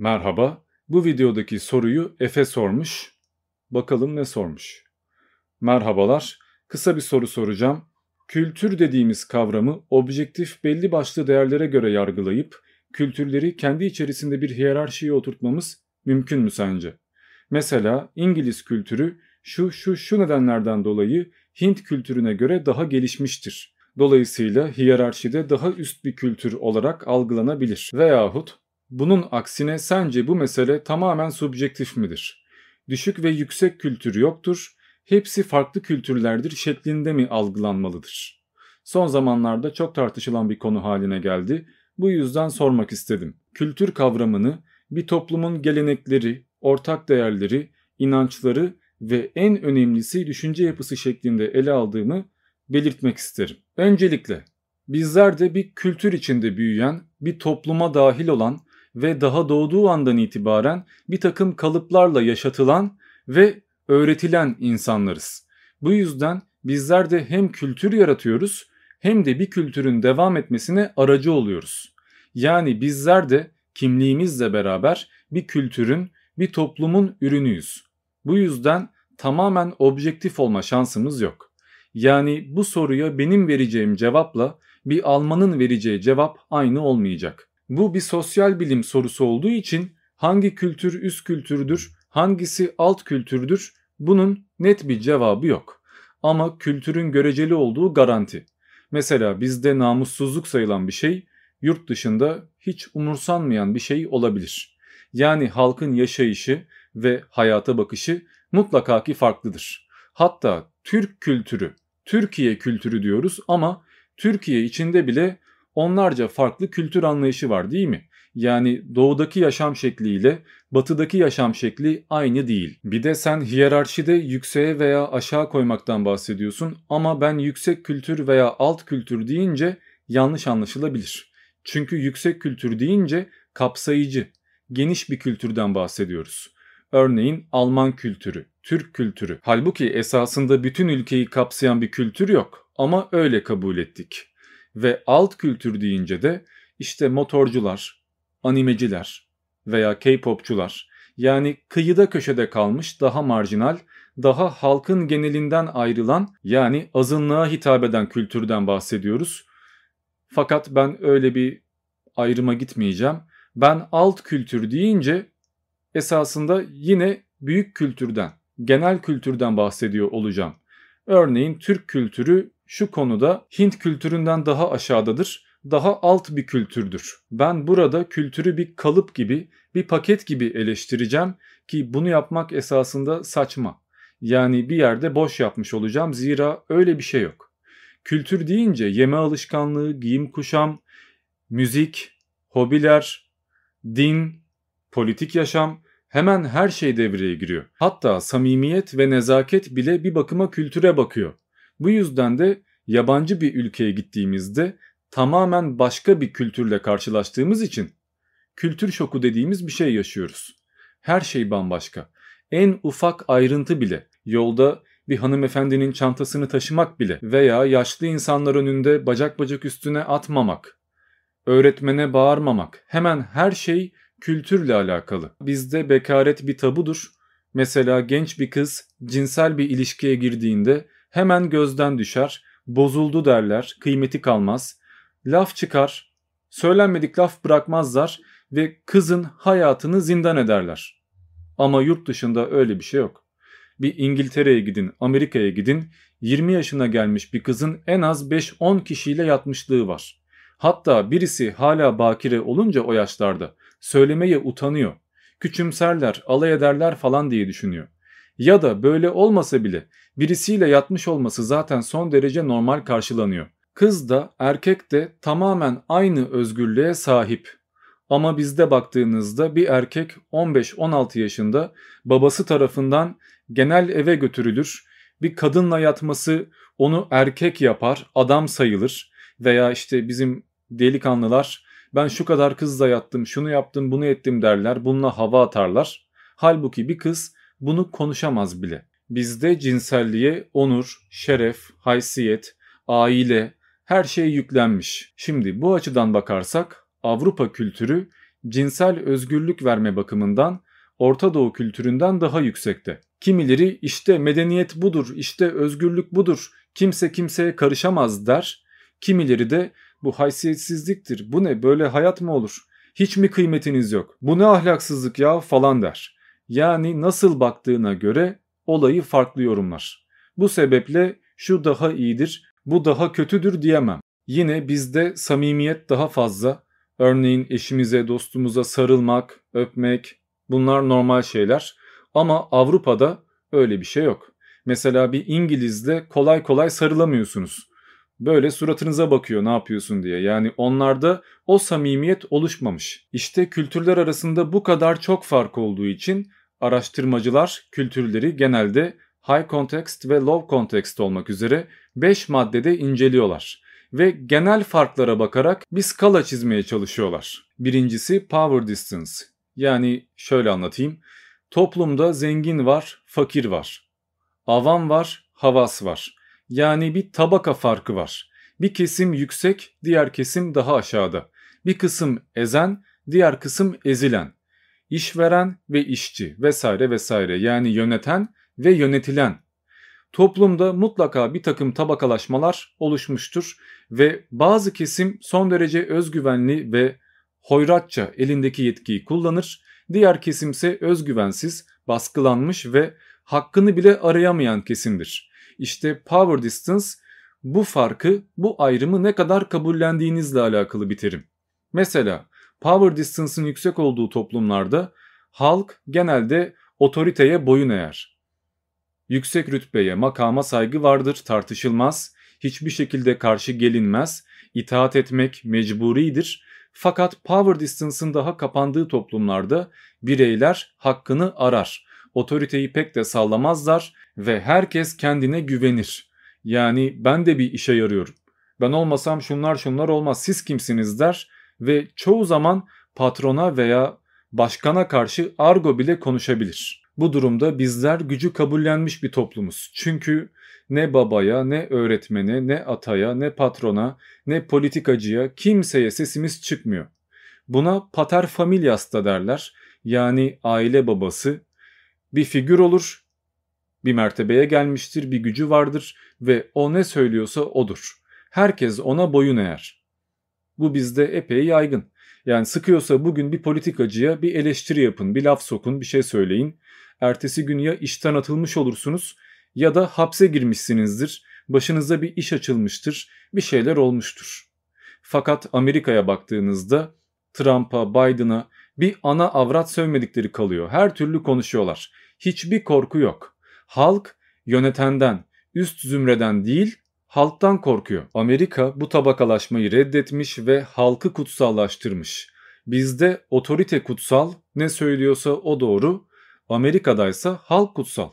Merhaba, bu videodaki soruyu Efe sormuş. Bakalım ne sormuş? Merhabalar, kısa bir soru soracağım. Kültür dediğimiz kavramı objektif belli başlı değerlere göre yargılayıp kültürleri kendi içerisinde bir hiyerarşiye oturtmamız mümkün mü sence? Mesela İngiliz kültürü şu şu şu nedenlerden dolayı Hint kültürüne göre daha gelişmiştir. Dolayısıyla hiyerarşide daha üst bir kültür olarak algılanabilir. Veyahut bunun aksine sence bu mesele tamamen subjektif midir? Düşük ve yüksek kültür yoktur, hepsi farklı kültürlerdir şeklinde mi algılanmalıdır? Son zamanlarda çok tartışılan bir konu haline geldi. Bu yüzden sormak istedim. Kültür kavramını bir toplumun gelenekleri, ortak değerleri, inançları ve en önemlisi düşünce yapısı şeklinde ele aldığımı belirtmek isterim. Öncelikle bizler de bir kültür içinde büyüyen, bir topluma dahil olan ve daha doğduğu andan itibaren bir takım kalıplarla yaşatılan ve öğretilen insanlarız. Bu yüzden bizler de hem kültür yaratıyoruz hem de bir kültürün devam etmesine aracı oluyoruz. Yani bizler de kimliğimizle beraber bir kültürün, bir toplumun ürünüyüz. Bu yüzden tamamen objektif olma şansımız yok. Yani bu soruya benim vereceğim cevapla bir Almanın vereceği cevap aynı olmayacak. Bu bir sosyal bilim sorusu olduğu için hangi kültür üst kültürdür, hangisi alt kültürdür bunun net bir cevabı yok. Ama kültürün göreceli olduğu garanti. Mesela bizde namussuzluk sayılan bir şey yurt dışında hiç umursanmayan bir şey olabilir. Yani halkın yaşayışı ve hayata bakışı mutlaka ki farklıdır. Hatta Türk kültürü, Türkiye kültürü diyoruz ama Türkiye içinde bile onlarca farklı kültür anlayışı var değil mi? Yani doğudaki yaşam şekliyle batıdaki yaşam şekli aynı değil. Bir de sen hiyerarşide yükseğe veya aşağı koymaktan bahsediyorsun ama ben yüksek kültür veya alt kültür deyince yanlış anlaşılabilir. Çünkü yüksek kültür deyince kapsayıcı, geniş bir kültürden bahsediyoruz. Örneğin Alman kültürü, Türk kültürü. Halbuki esasında bütün ülkeyi kapsayan bir kültür yok ama öyle kabul ettik. Ve alt kültür deyince de işte motorcular, animeciler veya K-popçular yani kıyıda köşede kalmış daha marjinal, daha halkın genelinden ayrılan yani azınlığa hitap eden kültürden bahsediyoruz. Fakat ben öyle bir ayrıma gitmeyeceğim. Ben alt kültür deyince esasında yine büyük kültürden, genel kültürden bahsediyor olacağım. Örneğin Türk kültürü şu konuda Hint kültüründen daha aşağıdadır, daha alt bir kültürdür. Ben burada kültürü bir kalıp gibi, bir paket gibi eleştireceğim ki bunu yapmak esasında saçma. Yani bir yerde boş yapmış olacağım zira öyle bir şey yok. Kültür deyince yeme alışkanlığı, giyim kuşam, müzik, hobiler, din, politik yaşam hemen her şey devreye giriyor. Hatta samimiyet ve nezaket bile bir bakıma kültüre bakıyor. Bu yüzden de yabancı bir ülkeye gittiğimizde tamamen başka bir kültürle karşılaştığımız için kültür şoku dediğimiz bir şey yaşıyoruz. Her şey bambaşka. En ufak ayrıntı bile yolda bir hanımefendinin çantasını taşımak bile veya yaşlı insanlar önünde bacak bacak üstüne atmamak, öğretmene bağırmamak hemen her şey kültürle alakalı. Bizde bekaret bir tabudur. Mesela genç bir kız cinsel bir ilişkiye girdiğinde hemen gözden düşer, bozuldu derler, kıymeti kalmaz. Laf çıkar, söylenmedik laf bırakmazlar ve kızın hayatını zindan ederler. Ama yurt dışında öyle bir şey yok. Bir İngiltere'ye gidin, Amerika'ya gidin, 20 yaşına gelmiş bir kızın en az 5-10 kişiyle yatmışlığı var. Hatta birisi hala bakire olunca o yaşlarda söylemeye utanıyor. Küçümserler, alay ederler falan diye düşünüyor. Ya da böyle olmasa bile birisiyle yatmış olması zaten son derece normal karşılanıyor. Kız da erkek de tamamen aynı özgürlüğe sahip. Ama bizde baktığınızda bir erkek 15-16 yaşında babası tarafından genel eve götürülür. Bir kadınla yatması onu erkek yapar, adam sayılır veya işte bizim delikanlılar ben şu kadar kızla yattım, şunu yaptım, bunu ettim derler. Bununla hava atarlar. Halbuki bir kız bunu konuşamaz bile. Bizde cinselliğe onur, şeref, haysiyet, aile her şey yüklenmiş. Şimdi bu açıdan bakarsak Avrupa kültürü cinsel özgürlük verme bakımından Orta Doğu kültüründen daha yüksekte. Kimileri işte medeniyet budur, işte özgürlük budur, kimse kimseye karışamaz der. Kimileri de bu haysiyetsizliktir, bu ne böyle hayat mı olur, hiç mi kıymetiniz yok, bu ne ahlaksızlık ya falan der. Yani nasıl baktığına göre olayı farklı yorumlar. Bu sebeple şu daha iyidir, bu daha kötüdür diyemem. Yine bizde samimiyet daha fazla. Örneğin eşimize, dostumuza sarılmak, öpmek bunlar normal şeyler. Ama Avrupa'da öyle bir şey yok. Mesela bir İngiliz'de kolay kolay sarılamıyorsunuz. Böyle suratınıza bakıyor ne yapıyorsun diye. Yani onlarda o samimiyet oluşmamış. İşte kültürler arasında bu kadar çok fark olduğu için araştırmacılar kültürleri genelde high context ve low context olmak üzere 5 maddede inceliyorlar ve genel farklara bakarak bir skala çizmeye çalışıyorlar. Birincisi power distance. Yani şöyle anlatayım. Toplumda zengin var, fakir var. Avam var, havas var. Yani bir tabaka farkı var. Bir kesim yüksek, diğer kesim daha aşağıda. Bir kısım ezen, diğer kısım ezilen. İşveren ve işçi vesaire vesaire yani yöneten ve yönetilen. Toplumda mutlaka bir takım tabakalaşmalar oluşmuştur ve bazı kesim son derece özgüvenli ve hoyratça elindeki yetkiyi kullanır, diğer kesimse özgüvensiz, baskılanmış ve hakkını bile arayamayan kesimdir. İşte power distance bu farkı, bu ayrımı ne kadar kabullendiğinizle alakalı bir terim. Mesela power distance'ın yüksek olduğu toplumlarda halk genelde otoriteye boyun eğer. Yüksek rütbeye, makama saygı vardır, tartışılmaz, hiçbir şekilde karşı gelinmez, itaat etmek mecburidir. Fakat power distance'ın daha kapandığı toplumlarda bireyler hakkını arar. Otoriteyi pek de sallamazlar ve herkes kendine güvenir. Yani ben de bir işe yarıyorum. Ben olmasam şunlar şunlar olmaz siz kimsiniz der ve çoğu zaman patrona veya başkana karşı argo bile konuşabilir. Bu durumda bizler gücü kabullenmiş bir toplumuz. Çünkü ne babaya, ne öğretmene, ne ataya, ne patrona, ne politikacıya kimseye sesimiz çıkmıyor. Buna pater familias da derler. Yani aile babası bir figür olur, bir mertebeye gelmiştir, bir gücü vardır ve o ne söylüyorsa odur. Herkes ona boyun eğer. Bu bizde epey yaygın. Yani sıkıyorsa bugün bir politikacıya bir eleştiri yapın, bir laf sokun, bir şey söyleyin. Ertesi gün ya işten atılmış olursunuz ya da hapse girmişsinizdir. Başınıza bir iş açılmıştır, bir şeyler olmuştur. Fakat Amerika'ya baktığınızda Trump'a, Biden'a bir ana avrat sövmedikleri kalıyor. Her türlü konuşuyorlar. Hiçbir korku yok. Halk yönetenden, üst zümreden değil, halktan korkuyor. Amerika bu tabakalaşmayı reddetmiş ve halkı kutsallaştırmış. Bizde otorite kutsal, ne söylüyorsa o doğru, Amerika'daysa halk kutsal.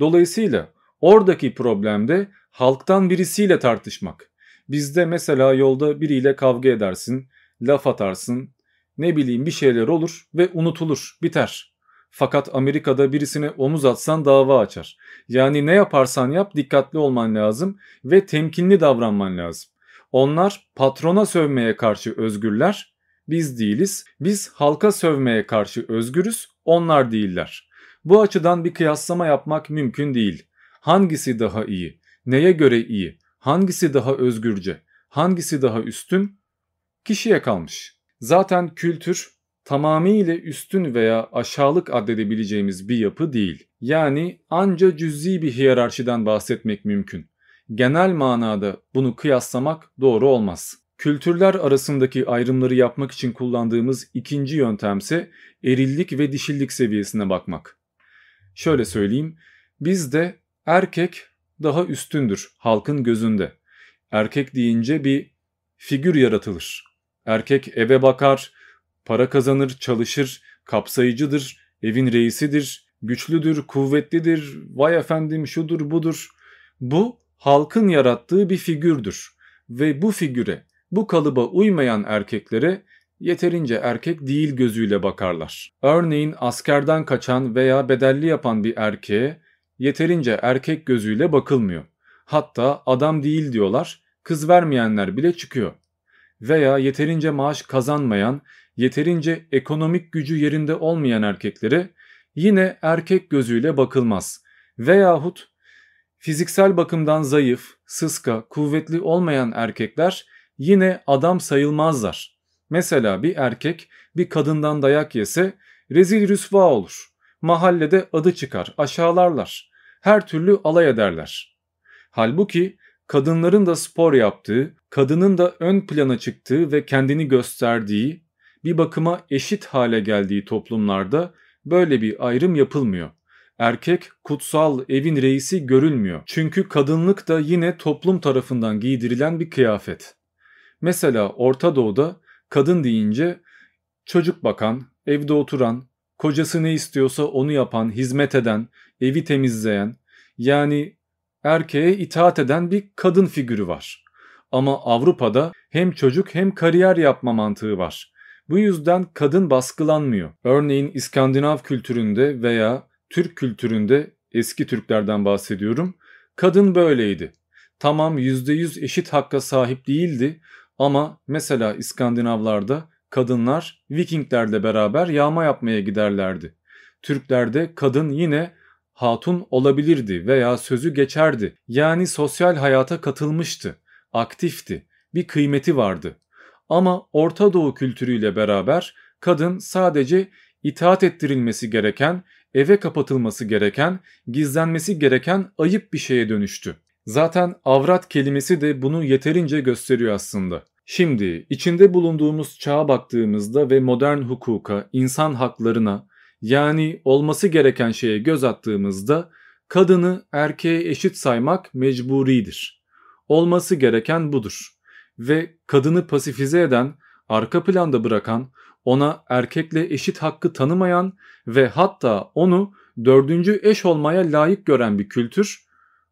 Dolayısıyla oradaki problem de halktan birisiyle tartışmak. Bizde mesela yolda biriyle kavga edersin, laf atarsın, ne bileyim bir şeyler olur ve unutulur, biter. Fakat Amerika'da birisine omuz atsan dava açar. Yani ne yaparsan yap dikkatli olman lazım ve temkinli davranman lazım. Onlar patrona sövmeye karşı özgürler, biz değiliz. Biz halka sövmeye karşı özgürüz, onlar değiller. Bu açıdan bir kıyaslama yapmak mümkün değil. Hangisi daha iyi? Neye göre iyi? Hangisi daha özgürce? Hangisi daha üstün? Kişiye kalmış. Zaten kültür tamamıyla üstün veya aşağılık addedebileceğimiz bir yapı değil. Yani anca cüz'i bir hiyerarşiden bahsetmek mümkün. Genel manada bunu kıyaslamak doğru olmaz. Kültürler arasındaki ayrımları yapmak için kullandığımız ikinci yöntemse erillik ve dişillik seviyesine bakmak. Şöyle söyleyeyim, bizde erkek daha üstündür halkın gözünde. Erkek deyince bir figür yaratılır. Erkek eve bakar, para kazanır, çalışır, kapsayıcıdır, evin reisidir, güçlüdür, kuvvetlidir, vay efendim şudur budur. Bu halkın yarattığı bir figürdür ve bu figüre, bu kalıba uymayan erkeklere yeterince erkek değil gözüyle bakarlar. Örneğin askerden kaçan veya bedelli yapan bir erkeğe yeterince erkek gözüyle bakılmıyor. Hatta adam değil diyorlar, kız vermeyenler bile çıkıyor. Veya yeterince maaş kazanmayan, yeterince ekonomik gücü yerinde olmayan erkeklere yine erkek gözüyle bakılmaz. Veyahut fiziksel bakımdan zayıf, sıska, kuvvetli olmayan erkekler yine adam sayılmazlar. Mesela bir erkek bir kadından dayak yese rezil rüsva olur. Mahallede adı çıkar, aşağılarlar. Her türlü alay ederler. Halbuki kadınların da spor yaptığı, kadının da ön plana çıktığı ve kendini gösterdiği, bir bakıma eşit hale geldiği toplumlarda böyle bir ayrım yapılmıyor. Erkek kutsal evin reisi görülmüyor. Çünkü kadınlık da yine toplum tarafından giydirilen bir kıyafet. Mesela Orta Doğu'da kadın deyince çocuk bakan, evde oturan, kocası ne istiyorsa onu yapan, hizmet eden, evi temizleyen yani erkeğe itaat eden bir kadın figürü var. Ama Avrupa'da hem çocuk hem kariyer yapma mantığı var. Bu yüzden kadın baskılanmıyor. Örneğin İskandinav kültüründe veya Türk kültüründe eski Türklerden bahsediyorum. Kadın böyleydi. Tamam %100 eşit hakka sahip değildi ama mesela İskandinavlarda kadınlar Vikinglerle beraber yağma yapmaya giderlerdi. Türklerde kadın yine hatun olabilirdi veya sözü geçerdi. Yani sosyal hayata katılmıştı, aktifti, bir kıymeti vardı. Ama Orta Doğu kültürüyle beraber kadın sadece itaat ettirilmesi gereken, eve kapatılması gereken, gizlenmesi gereken ayıp bir şeye dönüştü. Zaten avrat kelimesi de bunu yeterince gösteriyor aslında. Şimdi içinde bulunduğumuz çağa baktığımızda ve modern hukuka, insan haklarına yani olması gereken şeye göz attığımızda kadını erkeğe eşit saymak mecburidir. Olması gereken budur. Ve kadını pasifize eden, arka planda bırakan, ona erkekle eşit hakkı tanımayan ve hatta onu dördüncü eş olmaya layık gören bir kültür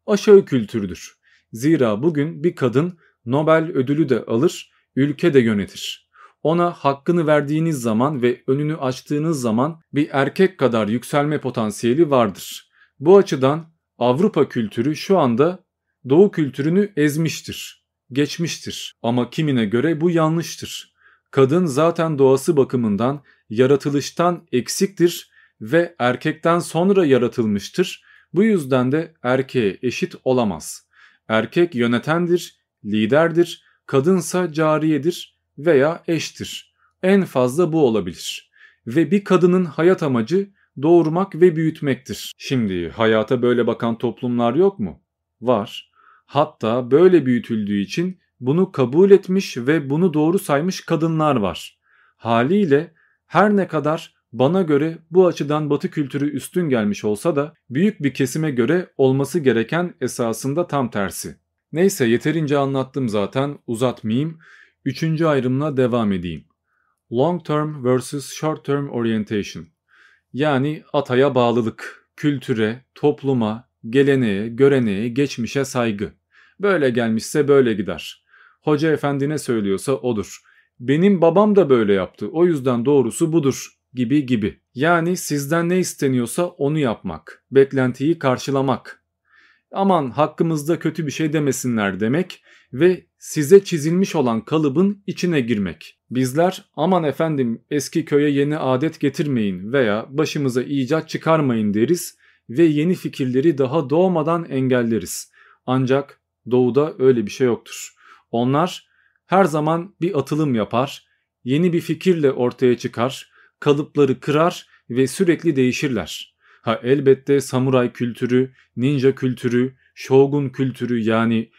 aşağı kültürdür. Zira bugün bir kadın Nobel ödülü de alır, ülke de yönetir. Ona hakkını verdiğiniz zaman ve önünü açtığınız zaman bir erkek kadar yükselme potansiyeli vardır. Bu açıdan Avrupa kültürü şu anda Doğu kültürünü ezmiştir, geçmiştir ama kimine göre bu yanlıştır. Kadın zaten doğası bakımından yaratılıştan eksiktir ve erkekten sonra yaratılmıştır. Bu yüzden de erkeğe eşit olamaz. Erkek yönetendir, liderdir, kadınsa cariyedir veya eştir. En fazla bu olabilir. Ve bir kadının hayat amacı doğurmak ve büyütmektir. Şimdi hayata böyle bakan toplumlar yok mu? Var. Hatta böyle büyütüldüğü için bunu kabul etmiş ve bunu doğru saymış kadınlar var. Haliyle her ne kadar bana göre bu açıdan batı kültürü üstün gelmiş olsa da büyük bir kesime göre olması gereken esasında tam tersi. Neyse yeterince anlattım zaten uzatmayayım. Üçüncü ayrımla devam edeyim. Long term versus short term orientation. Yani ataya bağlılık, kültüre, topluma, geleneğe, göreneğe, geçmişe saygı. Böyle gelmişse böyle gider. Hoca efendi ne söylüyorsa odur. Benim babam da böyle yaptı o yüzden doğrusu budur gibi gibi. Yani sizden ne isteniyorsa onu yapmak, beklentiyi karşılamak. Aman hakkımızda kötü bir şey demesinler demek ve size çizilmiş olan kalıbın içine girmek. Bizler aman efendim eski köye yeni adet getirmeyin veya başımıza icat çıkarmayın deriz ve yeni fikirleri daha doğmadan engelleriz. Ancak doğuda öyle bir şey yoktur. Onlar her zaman bir atılım yapar, yeni bir fikirle ortaya çıkar, kalıpları kırar ve sürekli değişirler. Ha elbette samuray kültürü, ninja kültürü, shogun kültürü yani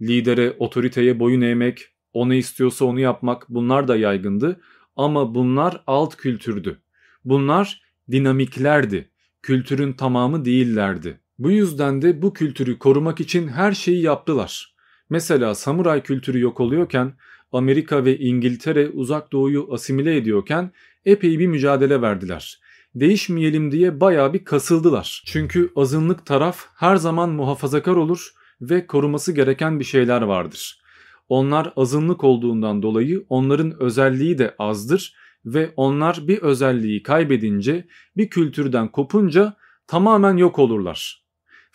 lidere, otoriteye boyun eğmek, o ne istiyorsa onu yapmak bunlar da yaygındı. Ama bunlar alt kültürdü. Bunlar dinamiklerdi. Kültürün tamamı değillerdi. Bu yüzden de bu kültürü korumak için her şeyi yaptılar. Mesela samuray kültürü yok oluyorken Amerika ve İngiltere uzak doğuyu asimile ediyorken epey bir mücadele verdiler. Değişmeyelim diye baya bir kasıldılar. Çünkü azınlık taraf her zaman muhafazakar olur ve koruması gereken bir şeyler vardır. Onlar azınlık olduğundan dolayı onların özelliği de azdır ve onlar bir özelliği kaybedince bir kültürden kopunca tamamen yok olurlar.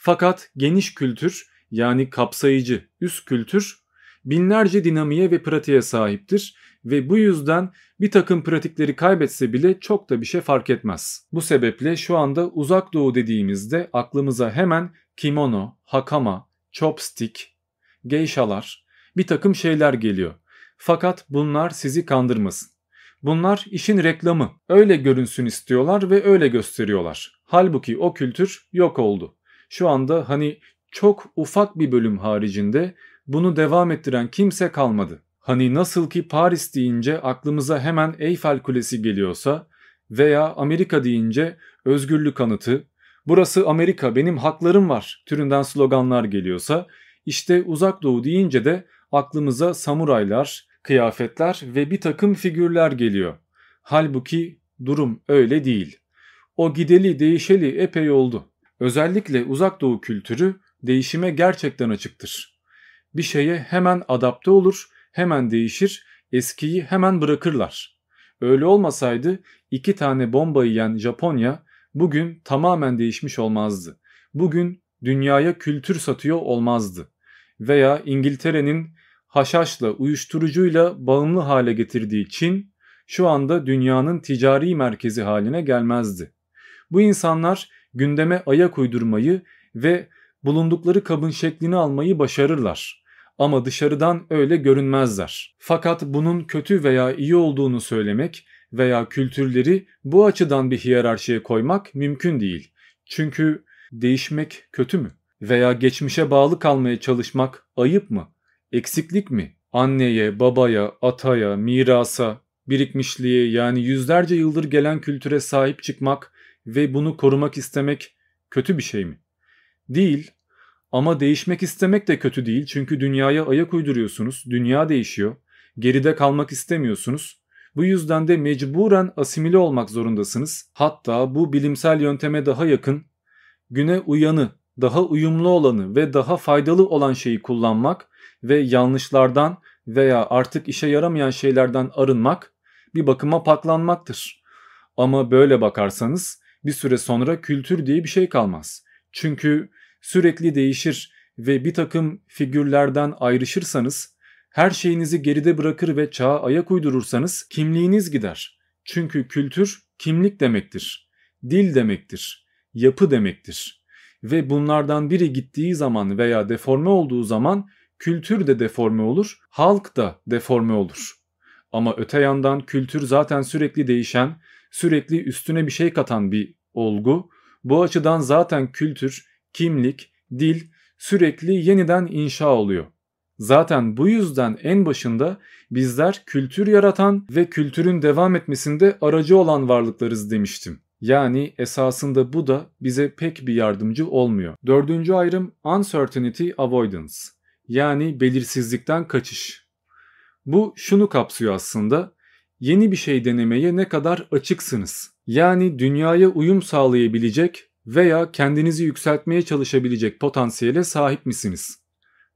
Fakat geniş kültür yani kapsayıcı üst kültür binlerce dinamiğe ve pratiğe sahiptir ve bu yüzden bir takım pratikleri kaybetse bile çok da bir şey fark etmez. Bu sebeple şu anda uzak doğu dediğimizde aklımıza hemen kimono, hakama, chopstick, geishalar bir takım şeyler geliyor. Fakat bunlar sizi kandırmasın. Bunlar işin reklamı. Öyle görünsün istiyorlar ve öyle gösteriyorlar. Halbuki o kültür yok oldu. Şu anda hani çok ufak bir bölüm haricinde bunu devam ettiren kimse kalmadı. Hani nasıl ki Paris deyince aklımıza hemen Eyfel Kulesi geliyorsa veya Amerika deyince özgürlük anıtı, burası Amerika benim haklarım var türünden sloganlar geliyorsa işte uzak doğu deyince de aklımıza samuraylar, kıyafetler ve bir takım figürler geliyor. Halbuki durum öyle değil. O gideli değişeli epey oldu. Özellikle uzak doğu kültürü değişime gerçekten açıktır. Bir şeye hemen adapte olur, hemen değişir, eskiyi hemen bırakırlar. Öyle olmasaydı iki tane bomba yiyen Japonya bugün tamamen değişmiş olmazdı. Bugün dünyaya kültür satıyor olmazdı. Veya İngiltere'nin haşhaşla, uyuşturucuyla bağımlı hale getirdiği Çin şu anda dünyanın ticari merkezi haline gelmezdi. Bu insanlar gündeme ayak uydurmayı ve bulundukları kabın şeklini almayı başarırlar. Ama dışarıdan öyle görünmezler. Fakat bunun kötü veya iyi olduğunu söylemek veya kültürleri bu açıdan bir hiyerarşiye koymak mümkün değil. Çünkü değişmek kötü mü? Veya geçmişe bağlı kalmaya çalışmak ayıp mı? Eksiklik mi? Anneye, babaya, ataya, mirasa, birikmişliğe yani yüzlerce yıldır gelen kültüre sahip çıkmak ve bunu korumak istemek kötü bir şey mi? Değil ama değişmek istemek de kötü değil çünkü dünyaya ayak uyduruyorsunuz, dünya değişiyor, geride kalmak istemiyorsunuz. Bu yüzden de mecburen asimile olmak zorundasınız. Hatta bu bilimsel yönteme daha yakın, güne uyanı, daha uyumlu olanı ve daha faydalı olan şeyi kullanmak ve yanlışlardan veya artık işe yaramayan şeylerden arınmak bir bakıma paklanmaktır. Ama böyle bakarsanız bir süre sonra kültür diye bir şey kalmaz. Çünkü sürekli değişir ve bir takım figürlerden ayrışırsanız, her şeyinizi geride bırakır ve çağa ayak uydurursanız kimliğiniz gider. Çünkü kültür kimlik demektir, dil demektir, yapı demektir. Ve bunlardan biri gittiği zaman veya deforme olduğu zaman kültür de deforme olur, halk da deforme olur. Ama öte yandan kültür zaten sürekli değişen, sürekli üstüne bir şey katan bir olgu. Bu açıdan zaten kültür, kimlik, dil sürekli yeniden inşa oluyor. Zaten bu yüzden en başında bizler kültür yaratan ve kültürün devam etmesinde aracı olan varlıklarız demiştim. Yani esasında bu da bize pek bir yardımcı olmuyor. Dördüncü ayrım uncertainty avoidance yani belirsizlikten kaçış. Bu şunu kapsıyor aslında. Yeni bir şey denemeye ne kadar açıksınız? Yani dünyaya uyum sağlayabilecek veya kendinizi yükseltmeye çalışabilecek potansiyele sahip misiniz?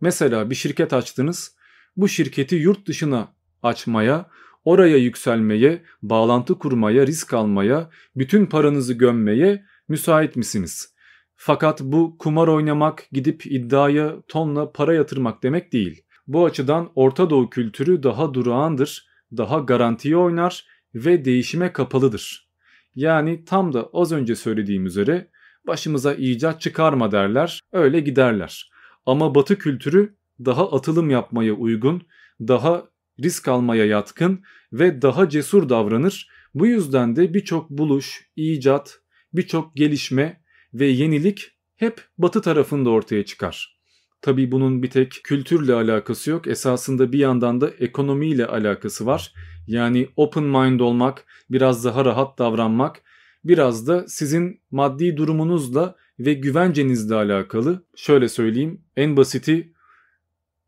Mesela bir şirket açtınız. Bu şirketi yurt dışına açmaya, oraya yükselmeye, bağlantı kurmaya, risk almaya, bütün paranızı gömmeye müsait misiniz? Fakat bu kumar oynamak, gidip iddiaya tonla para yatırmak demek değil. Bu açıdan Orta Doğu kültürü daha durağandır, daha garantiye oynar ve değişime kapalıdır. Yani tam da az önce söylediğim üzere başımıza icat çıkarma derler, öyle giderler. Ama Batı kültürü daha atılım yapmaya uygun, daha risk almaya yatkın ve daha cesur davranır. Bu yüzden de birçok buluş, icat, birçok gelişme ve yenilik hep batı tarafında ortaya çıkar. Tabi bunun bir tek kültürle alakası yok. Esasında bir yandan da ekonomiyle alakası var. Yani open mind olmak, biraz daha rahat davranmak, biraz da sizin maddi durumunuzla ve güvencenizle alakalı. Şöyle söyleyeyim, en basiti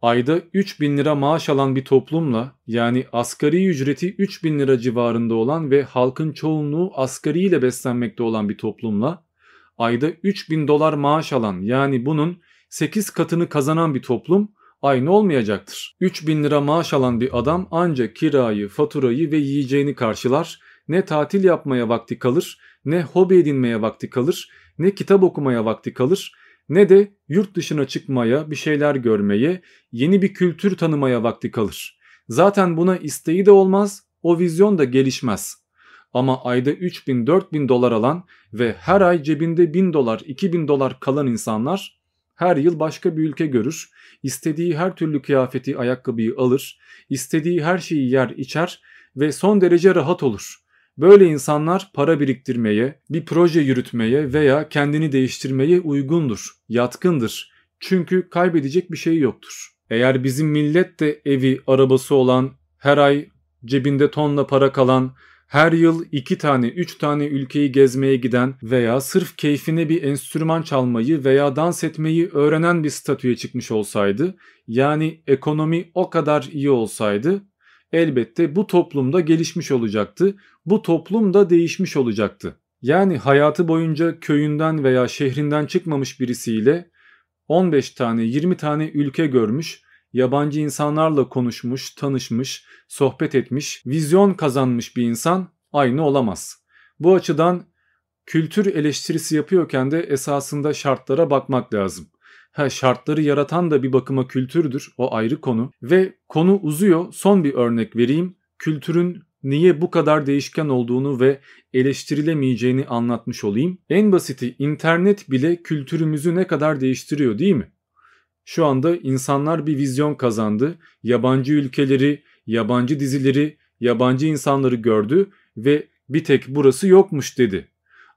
ayda 3000 lira maaş alan bir toplumla yani asgari ücreti 3000 lira civarında olan ve halkın çoğunluğu asgari ile beslenmekte olan bir toplumla ayda 3000 dolar maaş alan yani bunun 8 katını kazanan bir toplum aynı olmayacaktır. 3000 lira maaş alan bir adam ancak kirayı, faturayı ve yiyeceğini karşılar. Ne tatil yapmaya vakti kalır, ne hobi edinmeye vakti kalır, ne kitap okumaya vakti kalır ne de yurt dışına çıkmaya, bir şeyler görmeye, yeni bir kültür tanımaya vakti kalır. Zaten buna isteği de olmaz, o vizyon da gelişmez. Ama ayda 3000-4000 dolar alan ve her ay cebinde 1000 dolar, 2000 dolar kalan insanlar her yıl başka bir ülke görür, istediği her türlü kıyafeti, ayakkabıyı alır, istediği her şeyi yer içer ve son derece rahat olur. Böyle insanlar para biriktirmeye, bir proje yürütmeye veya kendini değiştirmeye uygundur, yatkındır. Çünkü kaybedecek bir şey yoktur. Eğer bizim millet de evi, arabası olan, her ay cebinde tonla para kalan, her yıl iki tane, üç tane ülkeyi gezmeye giden veya sırf keyfine bir enstrüman çalmayı veya dans etmeyi öğrenen bir statüye çıkmış olsaydı, yani ekonomi o kadar iyi olsaydı, elbette bu toplumda gelişmiş olacaktı, bu toplum da değişmiş olacaktı. Yani hayatı boyunca köyünden veya şehrinden çıkmamış birisiyle 15 tane 20 tane ülke görmüş, yabancı insanlarla konuşmuş, tanışmış, sohbet etmiş, vizyon kazanmış bir insan aynı olamaz. Bu açıdan kültür eleştirisi yapıyorken de esasında şartlara bakmak lazım. Ha, şartları yaratan da bir bakıma kültürdür o ayrı konu ve konu uzuyor son bir örnek vereyim. Kültürün niye bu kadar değişken olduğunu ve eleştirilemeyeceğini anlatmış olayım. En basiti internet bile kültürümüzü ne kadar değiştiriyor değil mi? Şu anda insanlar bir vizyon kazandı. Yabancı ülkeleri, yabancı dizileri, yabancı insanları gördü ve bir tek burası yokmuş dedi.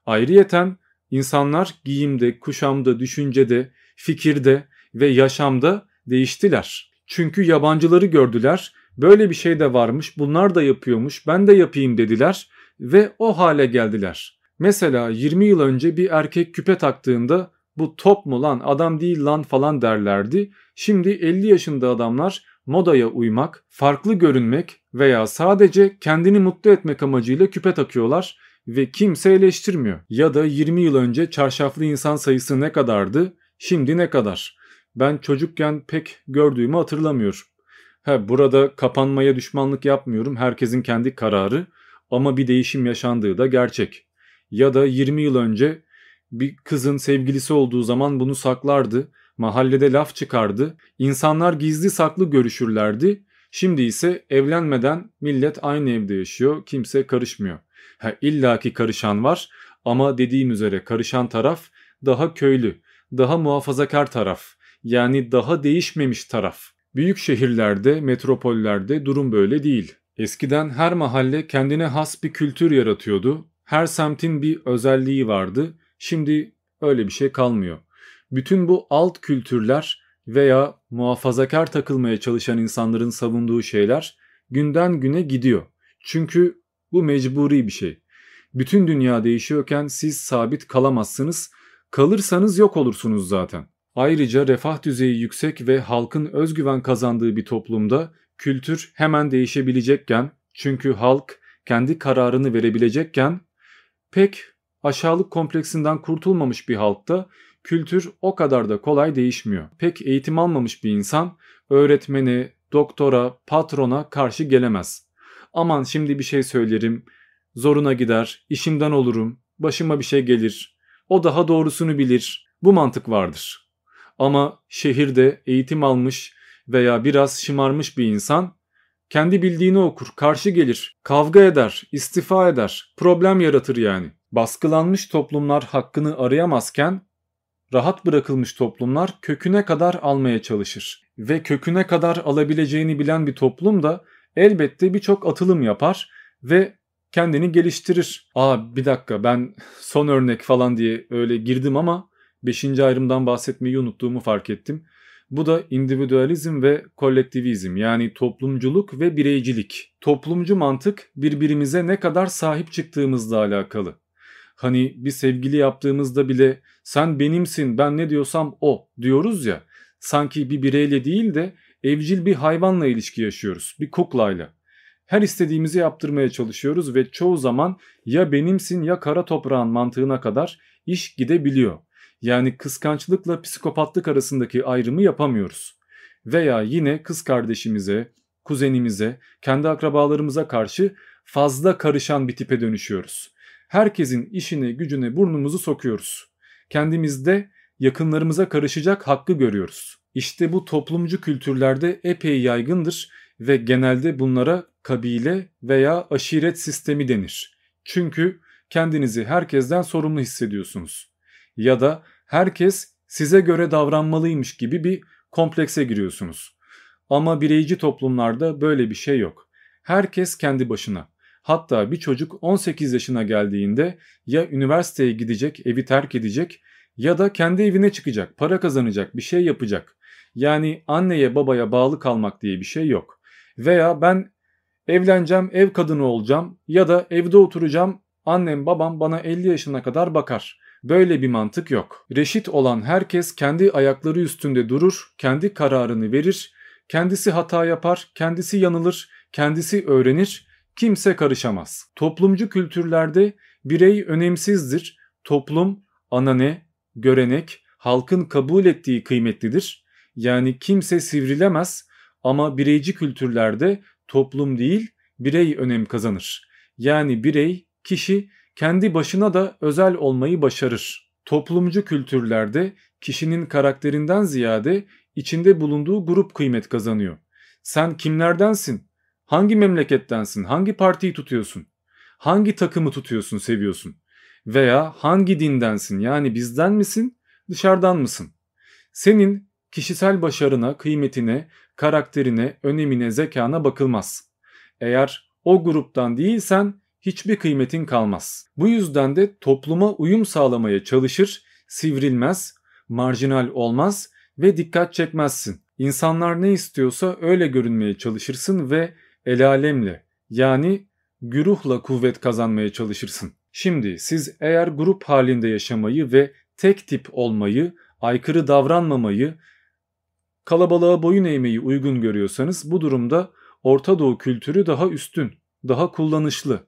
Ayrıyeten insanlar giyimde, kuşamda, düşüncede, fikirde ve yaşamda değiştiler. Çünkü yabancıları gördüler. Böyle bir şey de varmış, bunlar da yapıyormuş, ben de yapayım dediler ve o hale geldiler. Mesela 20 yıl önce bir erkek küpe taktığında bu top mu lan adam değil lan falan derlerdi. Şimdi 50 yaşında adamlar modaya uymak, farklı görünmek veya sadece kendini mutlu etmek amacıyla küpe takıyorlar ve kimse eleştirmiyor. Ya da 20 yıl önce çarşaflı insan sayısı ne kadardı, şimdi ne kadar? Ben çocukken pek gördüğümü hatırlamıyorum. He, burada kapanmaya düşmanlık yapmıyorum. Herkesin kendi kararı ama bir değişim yaşandığı da gerçek. Ya da 20 yıl önce bir kızın sevgilisi olduğu zaman bunu saklardı. Mahallede laf çıkardı. İnsanlar gizli saklı görüşürlerdi. Şimdi ise evlenmeden millet aynı evde yaşıyor. Kimse karışmıyor. Ha, illaki karışan var ama dediğim üzere karışan taraf daha köylü, daha muhafazakar taraf. Yani daha değişmemiş taraf. Büyük şehirlerde, metropollerde durum böyle değil. Eskiden her mahalle kendine has bir kültür yaratıyordu. Her semtin bir özelliği vardı. Şimdi öyle bir şey kalmıyor. Bütün bu alt kültürler veya muhafazakar takılmaya çalışan insanların savunduğu şeyler günden güne gidiyor. Çünkü bu mecburi bir şey. Bütün dünya değişiyorken siz sabit kalamazsınız. Kalırsanız yok olursunuz zaten. Ayrıca refah düzeyi yüksek ve halkın özgüven kazandığı bir toplumda kültür hemen değişebilecekken çünkü halk kendi kararını verebilecekken pek aşağılık kompleksinden kurtulmamış bir halkta kültür o kadar da kolay değişmiyor. Pek eğitim almamış bir insan öğretmene, doktora, patrona karşı gelemez. Aman şimdi bir şey söylerim, zoruna gider, işimden olurum, başıma bir şey gelir. O daha doğrusunu bilir. Bu mantık vardır. Ama şehirde eğitim almış veya biraz şımarmış bir insan kendi bildiğini okur, karşı gelir, kavga eder, istifa eder, problem yaratır yani. Baskılanmış toplumlar hakkını arayamazken rahat bırakılmış toplumlar köküne kadar almaya çalışır. Ve köküne kadar alabileceğini bilen bir toplum da elbette birçok atılım yapar ve kendini geliştirir. Aa bir dakika ben son örnek falan diye öyle girdim ama 5. ayrımdan bahsetmeyi unuttuğumu fark ettim. Bu da individualizm ve kolektivizm yani toplumculuk ve bireycilik. Toplumcu mantık birbirimize ne kadar sahip çıktığımızla alakalı. Hani bir sevgili yaptığımızda bile sen benimsin ben ne diyorsam o diyoruz ya. Sanki bir bireyle değil de evcil bir hayvanla ilişki yaşıyoruz. Bir kuklayla. Her istediğimizi yaptırmaya çalışıyoruz ve çoğu zaman ya benimsin ya kara toprağın mantığına kadar iş gidebiliyor. Yani kıskançlıkla psikopatlık arasındaki ayrımı yapamıyoruz. Veya yine kız kardeşimize, kuzenimize, kendi akrabalarımıza karşı fazla karışan bir tipe dönüşüyoruz. Herkesin işine gücüne burnumuzu sokuyoruz. Kendimizde yakınlarımıza karışacak hakkı görüyoruz. İşte bu toplumcu kültürlerde epey yaygındır ve genelde bunlara kabile veya aşiret sistemi denir. Çünkü kendinizi herkesten sorumlu hissediyorsunuz. Ya da herkes size göre davranmalıymış gibi bir komplekse giriyorsunuz. Ama bireyci toplumlarda böyle bir şey yok. Herkes kendi başına. Hatta bir çocuk 18 yaşına geldiğinde ya üniversiteye gidecek, evi terk edecek ya da kendi evine çıkacak, para kazanacak, bir şey yapacak. Yani anneye babaya bağlı kalmak diye bir şey yok. Veya ben evleneceğim, ev kadını olacağım ya da evde oturacağım, annem babam bana 50 yaşına kadar bakar. Böyle bir mantık yok. Reşit olan herkes kendi ayakları üstünde durur, kendi kararını verir, kendisi hata yapar, kendisi yanılır, kendisi öğrenir, kimse karışamaz. Toplumcu kültürlerde birey önemsizdir. Toplum, anane, görenek, halkın kabul ettiği kıymetlidir. Yani kimse sivrilemez ama bireyci kültürlerde toplum değil birey önem kazanır. Yani birey, kişi kendi başına da özel olmayı başarır. Toplumcu kültürlerde kişinin karakterinden ziyade içinde bulunduğu grup kıymet kazanıyor. Sen kimlerdensin? Hangi memlekettensin? Hangi partiyi tutuyorsun? Hangi takımı tutuyorsun, seviyorsun? Veya hangi dindensin? Yani bizden misin, dışarıdan mısın? Senin kişisel başarına, kıymetine, karakterine, önemine, zekana bakılmaz. Eğer o gruptan değilsen hiçbir kıymetin kalmaz. Bu yüzden de topluma uyum sağlamaya çalışır, sivrilmez, marjinal olmaz ve dikkat çekmezsin. İnsanlar ne istiyorsa öyle görünmeye çalışırsın ve el alemle yani güruhla kuvvet kazanmaya çalışırsın. Şimdi siz eğer grup halinde yaşamayı ve tek tip olmayı, aykırı davranmamayı, kalabalığa boyun eğmeyi uygun görüyorsanız bu durumda Orta Doğu kültürü daha üstün, daha kullanışlı.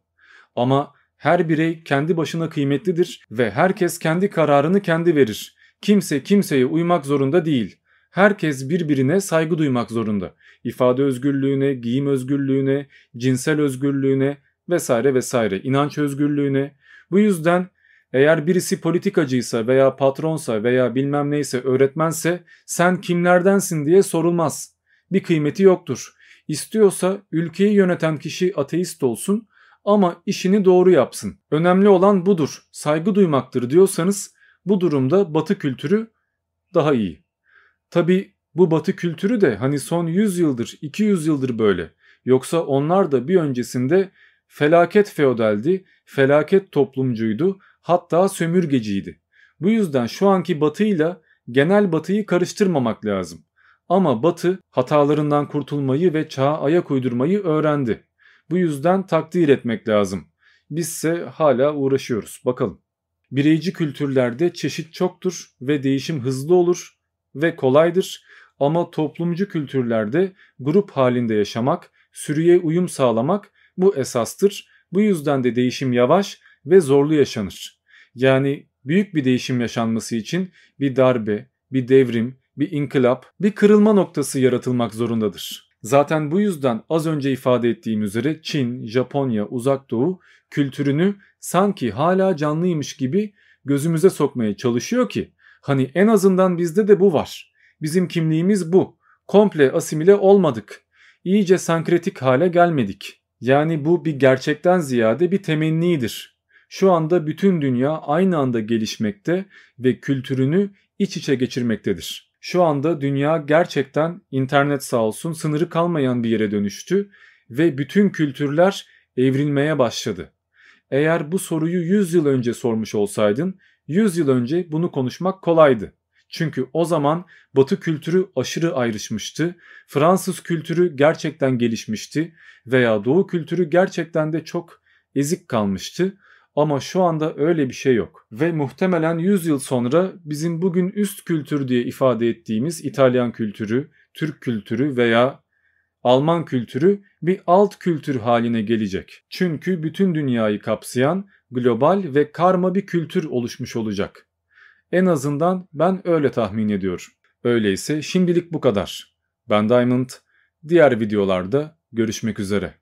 Ama her birey kendi başına kıymetlidir ve herkes kendi kararını kendi verir. Kimse kimseye uymak zorunda değil. Herkes birbirine saygı duymak zorunda. İfade özgürlüğüne, giyim özgürlüğüne, cinsel özgürlüğüne vesaire vesaire, inanç özgürlüğüne. Bu yüzden eğer birisi politikacıysa veya patronsa veya bilmem neyse öğretmense sen kimlerdensin diye sorulmaz. Bir kıymeti yoktur. İstiyorsa ülkeyi yöneten kişi ateist olsun ama işini doğru yapsın. Önemli olan budur. Saygı duymaktır diyorsanız bu durumda batı kültürü daha iyi. Tabi bu batı kültürü de hani son 100 yıldır 200 yıldır böyle. Yoksa onlar da bir öncesinde felaket feodaldi, felaket toplumcuydu, hatta sömürgeciydi. Bu yüzden şu anki batıyla genel batıyı karıştırmamak lazım. Ama batı hatalarından kurtulmayı ve çağa ayak uydurmayı öğrendi. Bu yüzden takdir etmek lazım. Bizse hala uğraşıyoruz. Bakalım. Bireyci kültürlerde çeşit çoktur ve değişim hızlı olur ve kolaydır ama toplumcu kültürlerde grup halinde yaşamak, sürüye uyum sağlamak bu esastır. Bu yüzden de değişim yavaş ve zorlu yaşanır. Yani büyük bir değişim yaşanması için bir darbe, bir devrim, bir inkılap, bir kırılma noktası yaratılmak zorundadır. Zaten bu yüzden az önce ifade ettiğim üzere Çin, Japonya, Uzak Doğu kültürünü sanki hala canlıymış gibi gözümüze sokmaya çalışıyor ki hani en azından bizde de bu var. Bizim kimliğimiz bu. Komple asimile olmadık. İyice sankretik hale gelmedik. Yani bu bir gerçekten ziyade bir temennidir. Şu anda bütün dünya aynı anda gelişmekte ve kültürünü iç içe geçirmektedir. Şu anda dünya gerçekten internet sağ olsun sınırı kalmayan bir yere dönüştü ve bütün kültürler evrilmeye başladı. Eğer bu soruyu 100 yıl önce sormuş olsaydın 100 yıl önce bunu konuşmak kolaydı. Çünkü o zaman Batı kültürü aşırı ayrışmıştı, Fransız kültürü gerçekten gelişmişti veya Doğu kültürü gerçekten de çok ezik kalmıştı. Ama şu anda öyle bir şey yok. Ve muhtemelen 100 yıl sonra bizim bugün üst kültür diye ifade ettiğimiz İtalyan kültürü, Türk kültürü veya Alman kültürü bir alt kültür haline gelecek. Çünkü bütün dünyayı kapsayan global ve karma bir kültür oluşmuş olacak. En azından ben öyle tahmin ediyorum. Öyleyse şimdilik bu kadar. Ben Diamond. Diğer videolarda görüşmek üzere.